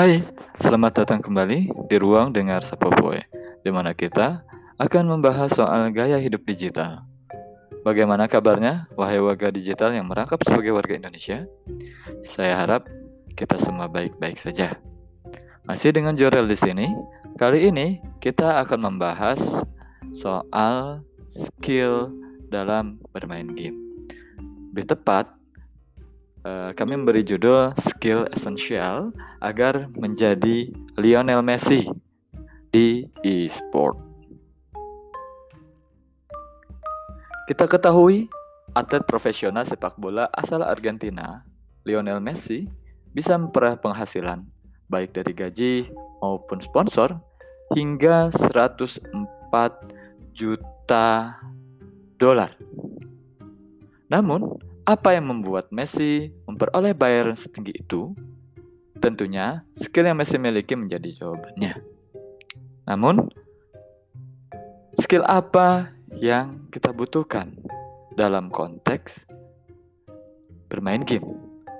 Hai, selamat datang kembali di ruang dengar Sapopoe, di mana kita akan membahas soal gaya hidup digital. Bagaimana kabarnya, wahai warga digital yang merangkap sebagai warga Indonesia? Saya harap kita semua baik-baik saja. Masih dengan Jorel di sini. Kali ini kita akan membahas soal skill dalam bermain game. Lebih tepat, Eh, kami memberi judul Skill Essential agar menjadi Lionel Messi di e-sport. Kita ketahui atlet profesional sepak bola asal Argentina, Lionel Messi, bisa memperoleh penghasilan baik dari gaji maupun sponsor hingga 104 juta dolar. Namun, apa yang membuat Messi memperoleh bayaran setinggi itu? Tentunya, skill yang Messi miliki menjadi jawabannya. Namun, skill apa yang kita butuhkan dalam konteks bermain game?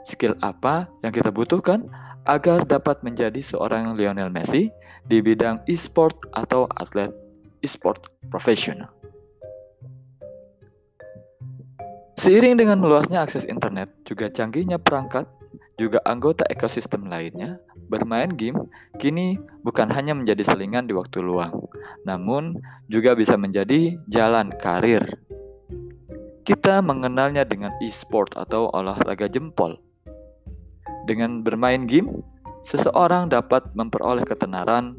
Skill apa yang kita butuhkan agar dapat menjadi seorang Lionel Messi di bidang e-sport atau atlet e-sport profesional? Seiring dengan meluasnya akses internet, juga canggihnya perangkat, juga anggota ekosistem lainnya, bermain game kini bukan hanya menjadi selingan di waktu luang, namun juga bisa menjadi jalan karir. Kita mengenalnya dengan e-sport atau olahraga jempol. Dengan bermain game, seseorang dapat memperoleh ketenaran,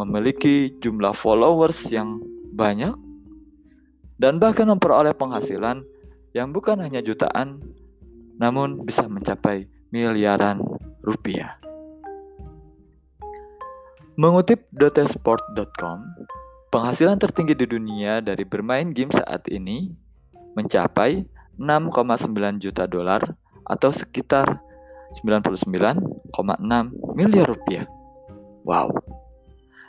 memiliki jumlah followers yang banyak, dan bahkan memperoleh penghasilan yang bukan hanya jutaan, namun bisa mencapai miliaran rupiah. Mengutip dotesport.com, penghasilan tertinggi di dunia dari bermain game saat ini mencapai 6,9 juta dolar atau sekitar 99,6 miliar rupiah. Wow.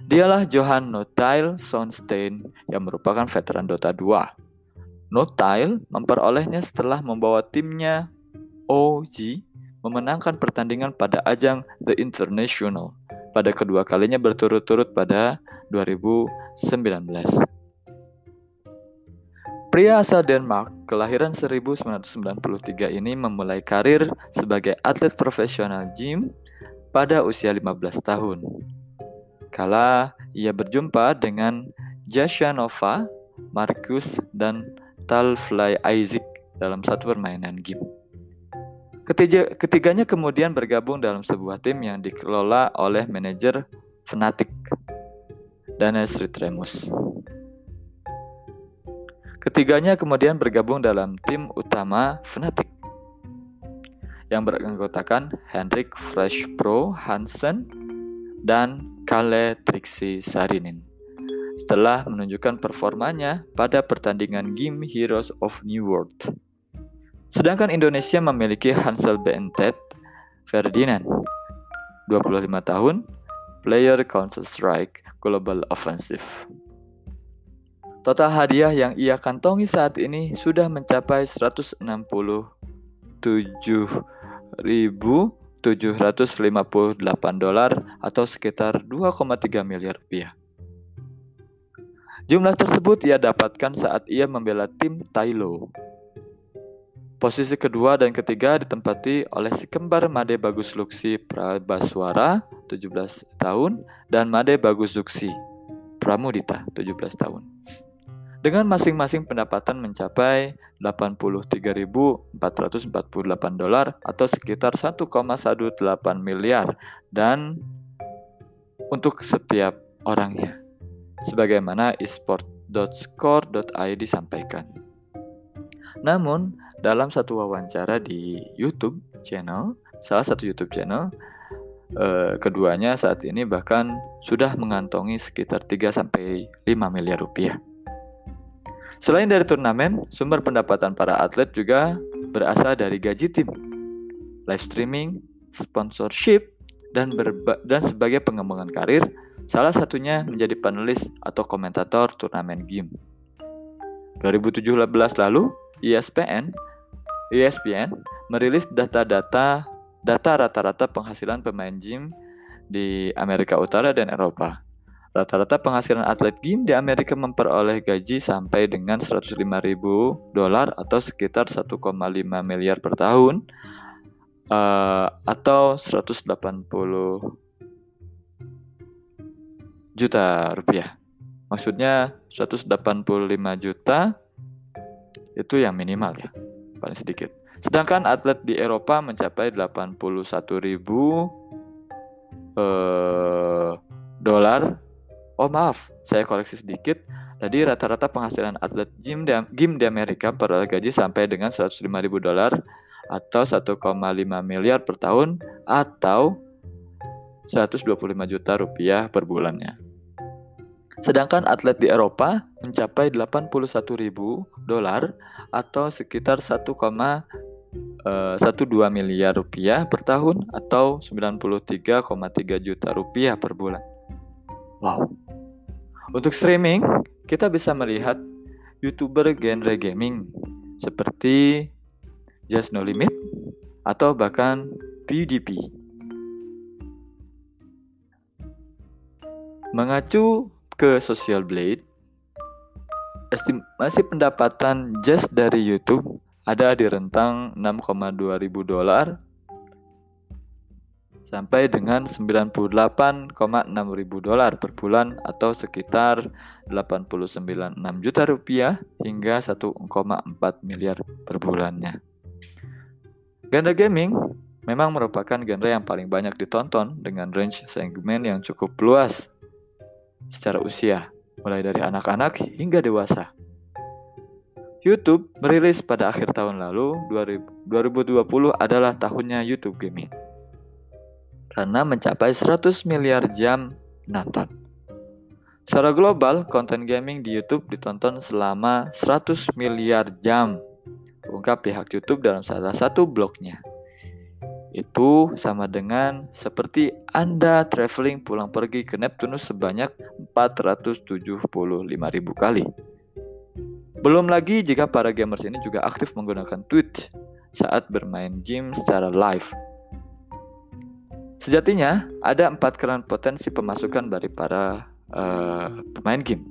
Dialah Johan Notail Sonstein yang merupakan veteran Dota 2 Notile memperolehnya setelah membawa timnya OG memenangkan pertandingan pada ajang The International pada kedua kalinya berturut-turut pada 2019. Pria asal Denmark kelahiran 1993 ini memulai karir sebagai atlet profesional gym pada usia 15 tahun. Kala ia berjumpa dengan Jashanova, Marcus, dan Talfly Isaac dalam satu permainan game. Ketiga, ketiganya kemudian bergabung dalam sebuah tim yang dikelola oleh manajer Fnatic, Danes Remus. Ketiganya kemudian bergabung dalam tim utama Fnatic yang beranggotakan Henrik Fresh Pro Hansen dan Kalle Trixie Sarinin setelah menunjukkan performanya pada pertandingan game Heroes of New World. Sedangkan Indonesia memiliki Hansel Bentet Ferdinand, 25 tahun, player Counter-Strike Global Offensive. Total hadiah yang ia kantongi saat ini sudah mencapai 167.758 dolar atau sekitar 2,3 miliar rupiah. Jumlah tersebut ia dapatkan saat ia membela tim Tailo. Posisi kedua dan ketiga ditempati oleh si kembar Made Bagus Luksi Prabaswara, 17 tahun, dan Made Bagus Zuksi Pramudita, 17 tahun. Dengan masing-masing pendapatan mencapai 83.448 dolar atau sekitar 1,18 miliar dan untuk setiap orangnya sebagaimana esport.score.id sampaikan. Namun, dalam satu wawancara di YouTube channel, salah satu YouTube channel, eh, keduanya saat ini bahkan sudah mengantongi sekitar 3 sampai 5 miliar rupiah. Selain dari turnamen, sumber pendapatan para atlet juga berasal dari gaji tim, live streaming, sponsorship, dan, dan sebagai pengembangan karir Salah satunya menjadi penulis atau komentator turnamen game. 2017 lalu, ESPN ESPN merilis data-data data rata-rata penghasilan pemain game di Amerika Utara dan Eropa. Rata-rata penghasilan atlet game di Amerika memperoleh gaji sampai dengan 105 ribu dolar atau sekitar 1,5 miliar per tahun uh, atau 180 juta rupiah. Maksudnya 185 juta itu yang minimal ya, paling sedikit. Sedangkan atlet di Eropa mencapai 81 ribu uh, dolar Oh maaf, saya koreksi sedikit. Tadi rata-rata penghasilan atlet gym di, gym di Amerika per gaji sampai dengan 105 ribu dolar atau 1,5 miliar per tahun atau 125 juta rupiah per bulannya. Sedangkan atlet di Eropa mencapai 81 ribu dolar atau sekitar 1,12 eh, miliar rupiah per tahun atau 93,3 juta rupiah per bulan. Wow. Untuk streaming, kita bisa melihat YouTuber genre gaming seperti Just No Limit atau bahkan PewDiePie. Mengacu ke Social Blade, estimasi pendapatan Just dari YouTube ada di rentang 6,2 ribu dolar sampai dengan 98,6 ribu dolar per bulan atau sekitar 89,6 juta rupiah hingga 1,4 miliar per bulannya. Genre gaming memang merupakan genre yang paling banyak ditonton dengan range segmen yang cukup luas secara usia, mulai dari anak-anak hingga dewasa. YouTube merilis pada akhir tahun lalu 2020 adalah tahunnya YouTube Gaming karena mencapai 100 miliar jam nonton. Secara global, konten gaming di YouTube ditonton selama 100 miliar jam. Ungkap pihak YouTube dalam salah satu blognya. Itu sama dengan seperti Anda traveling pulang pergi ke Neptunus sebanyak 475 ribu kali. Belum lagi jika para gamers ini juga aktif menggunakan Twitch saat bermain game secara live Sejatinya, ada empat keran potensi pemasukan dari para uh, pemain game.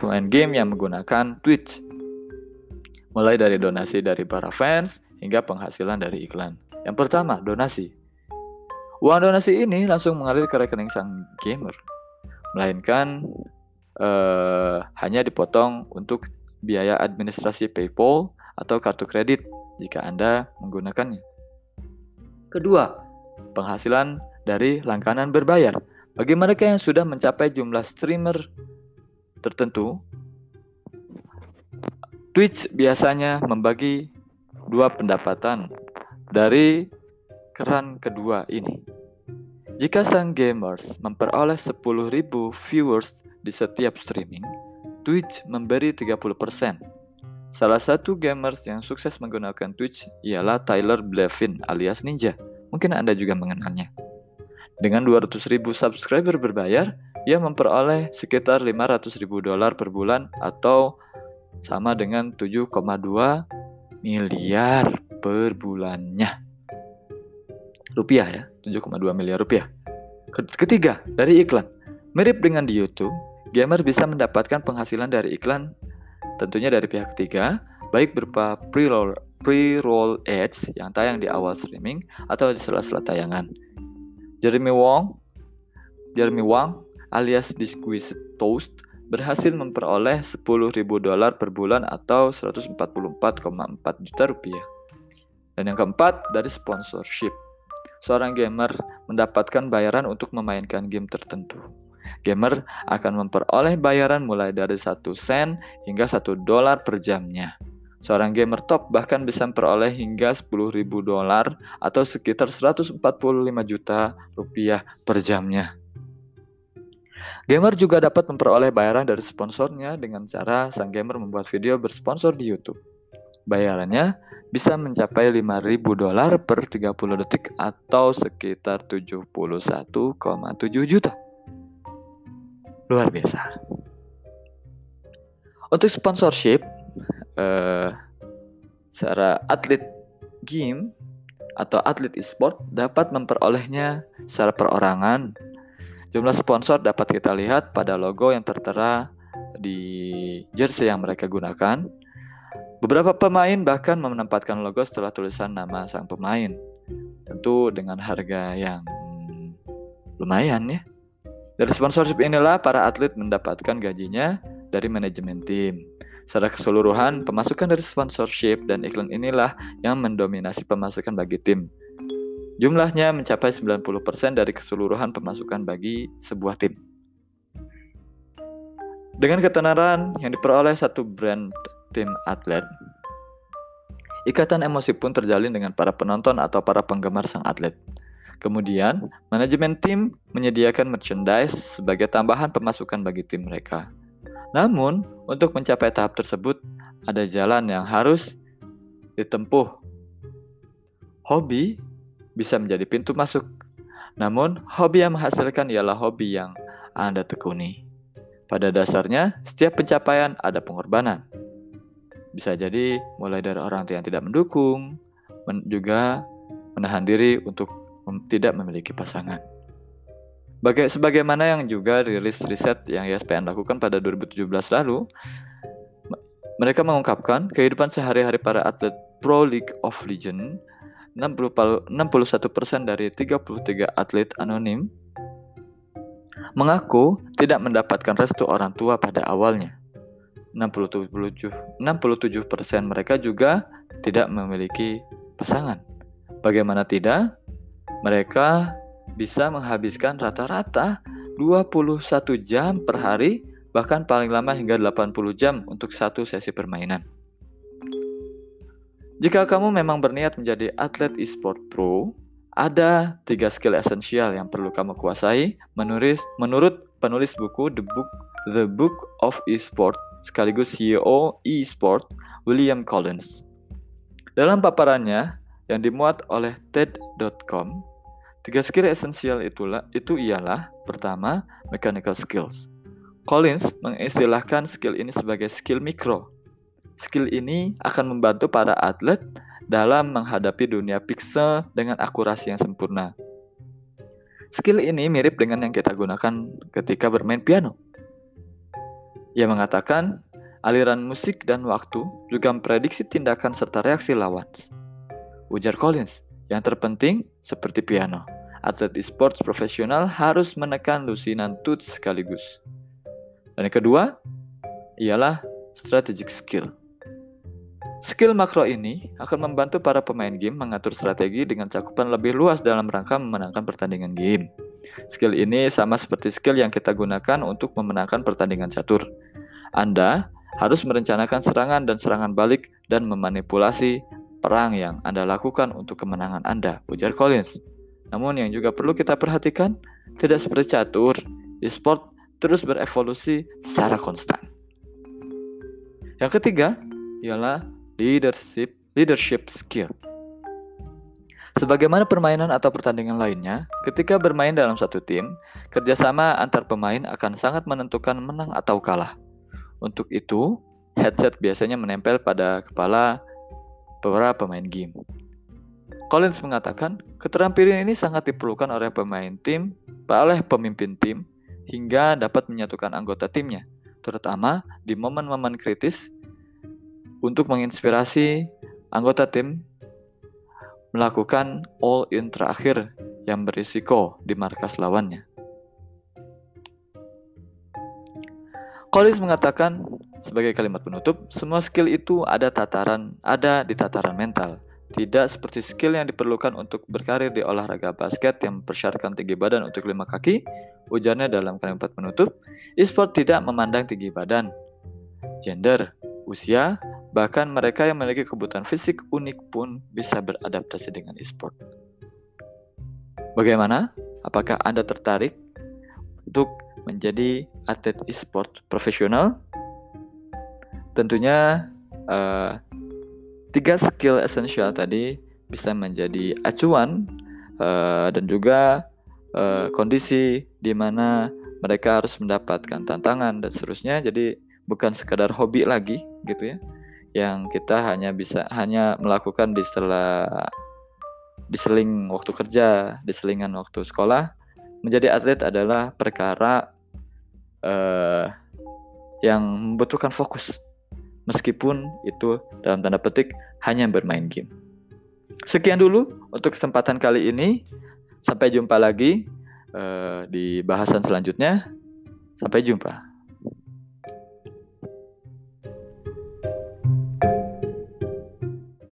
Pemain game yang menggunakan Twitch, mulai dari donasi dari para fans hingga penghasilan dari iklan. Yang pertama, donasi. Uang donasi ini langsung mengalir ke rekening sang gamer, melainkan uh, hanya dipotong untuk biaya administrasi PayPal atau kartu kredit jika Anda menggunakannya. Kedua, penghasilan dari langganan berbayar. Bagi mereka yang sudah mencapai jumlah streamer tertentu, Twitch biasanya membagi dua pendapatan dari keran kedua ini. Jika sang gamers memperoleh 10.000 viewers di setiap streaming, Twitch memberi 30%. Salah satu gamers yang sukses menggunakan Twitch ialah Tyler Blevin alias Ninja. Mungkin Anda juga mengenalnya. Dengan 200 ribu subscriber berbayar, ia memperoleh sekitar 500 ribu dolar per bulan atau sama dengan 7,2 miliar per bulannya. Rupiah ya, 7,2 miliar rupiah. Ketiga, dari iklan. Mirip dengan di YouTube, gamer bisa mendapatkan penghasilan dari iklan tentunya dari pihak ketiga, baik berupa pre-roll pre-roll ads yang tayang di awal streaming atau di sela-sela tayangan. Jeremy Wong, Jeremy Wang alias Disquised Toast berhasil memperoleh 10.000 dolar per bulan atau 144,4 juta rupiah. Dan yang keempat dari sponsorship. Seorang gamer mendapatkan bayaran untuk memainkan game tertentu. Gamer akan memperoleh bayaran mulai dari 1 sen hingga 1 dolar per jamnya. Seorang gamer top bahkan bisa memperoleh hingga 10.000 dolar atau sekitar 145 juta rupiah per jamnya. Gamer juga dapat memperoleh bayaran dari sponsornya dengan cara sang gamer membuat video bersponsor di YouTube. Bayarannya bisa mencapai 5.000 dolar per 30 detik atau sekitar 71,7 juta luar biasa. Untuk sponsorship, uh, secara atlet game atau atlet e-sport dapat memperolehnya secara perorangan. Jumlah sponsor dapat kita lihat pada logo yang tertera di jersey yang mereka gunakan. Beberapa pemain bahkan menempatkan logo setelah tulisan nama sang pemain. Tentu dengan harga yang lumayan ya. Dari sponsorship inilah para atlet mendapatkan gajinya dari manajemen tim. Secara keseluruhan, pemasukan dari sponsorship dan iklan inilah yang mendominasi pemasukan bagi tim. Jumlahnya mencapai 90% dari keseluruhan pemasukan bagi sebuah tim. Dengan ketenaran yang diperoleh satu brand tim atlet, ikatan emosi pun terjalin dengan para penonton atau para penggemar sang atlet. Kemudian, manajemen tim menyediakan merchandise sebagai tambahan pemasukan bagi tim mereka. Namun, untuk mencapai tahap tersebut, ada jalan yang harus ditempuh. Hobi bisa menjadi pintu masuk. Namun, hobi yang menghasilkan ialah hobi yang Anda tekuni. Pada dasarnya, setiap pencapaian ada pengorbanan. Bisa jadi mulai dari orang tua yang tidak mendukung, men juga menahan diri untuk mem tidak memiliki pasangan. Baga sebagaimana yang juga rilis riset yang ESPN lakukan pada 2017 lalu, mereka mengungkapkan kehidupan sehari-hari para atlet Pro League of Legends 61% dari 33 atlet anonim mengaku tidak mendapatkan restu orang tua pada awalnya. 67, 67% mereka juga tidak memiliki pasangan. Bagaimana tidak? Mereka bisa menghabiskan rata-rata 21 jam per hari, bahkan paling lama hingga 80 jam untuk satu sesi permainan. Jika kamu memang berniat menjadi atlet e-sport pro, ada tiga skill esensial yang perlu kamu kuasai menulis, menurut penulis buku The Book The Book of E-Sport sekaligus CEO e-sport William Collins. Dalam paparannya yang dimuat oleh TED.com, tiga skill esensial itulah itu ialah pertama mechanical skills. Collins mengistilahkan skill ini sebagai skill mikro Skill ini akan membantu para atlet dalam menghadapi dunia pixel dengan akurasi yang sempurna. Skill ini mirip dengan yang kita gunakan ketika bermain piano. Ia mengatakan, aliran musik dan waktu juga memprediksi tindakan serta reaksi lawan. Ujar Collins, yang terpenting seperti piano, atlet e-sports profesional harus menekan lusinan tuts sekaligus. Dan yang kedua, ialah strategic skill. Skill makro ini akan membantu para pemain game mengatur strategi dengan cakupan lebih luas dalam rangka memenangkan pertandingan game. Skill ini sama seperti skill yang kita gunakan untuk memenangkan pertandingan catur. Anda harus merencanakan serangan dan serangan balik dan memanipulasi perang yang Anda lakukan untuk kemenangan Anda, ujar Collins. Namun yang juga perlu kita perhatikan, tidak seperti catur, e-sport terus berevolusi secara konstan. Yang ketiga ialah leadership leadership skill. Sebagaimana permainan atau pertandingan lainnya, ketika bermain dalam satu tim, kerjasama antar pemain akan sangat menentukan menang atau kalah. Untuk itu, headset biasanya menempel pada kepala para pemain game. Collins mengatakan, keterampilan ini sangat diperlukan oleh pemain tim, oleh pemimpin tim, hingga dapat menyatukan anggota timnya, terutama di momen-momen kritis untuk menginspirasi anggota tim melakukan all-in terakhir yang berisiko di markas lawannya. Collins mengatakan sebagai kalimat penutup, semua skill itu ada tataran, ada di tataran mental. Tidak seperti skill yang diperlukan untuk berkarir di olahraga basket yang mempersyaratkan tinggi badan untuk lima kaki, ujarnya dalam kalimat penutup, e-sport tidak memandang tinggi badan, gender, usia, bahkan mereka yang memiliki kebutuhan fisik unik pun bisa beradaptasi dengan e-sport. Bagaimana? Apakah Anda tertarik untuk menjadi atlet e-sport profesional? Tentunya uh, tiga skill esensial tadi bisa menjadi acuan uh, dan juga uh, kondisi di mana mereka harus mendapatkan tantangan dan seterusnya. Jadi bukan sekadar hobi lagi gitu ya yang kita hanya bisa hanya melakukan di setelah diseling waktu kerja, diselingan waktu sekolah, menjadi atlet adalah perkara uh, yang membutuhkan fokus. Meskipun itu dalam tanda petik hanya bermain game. Sekian dulu untuk kesempatan kali ini. Sampai jumpa lagi uh, di bahasan selanjutnya. Sampai jumpa.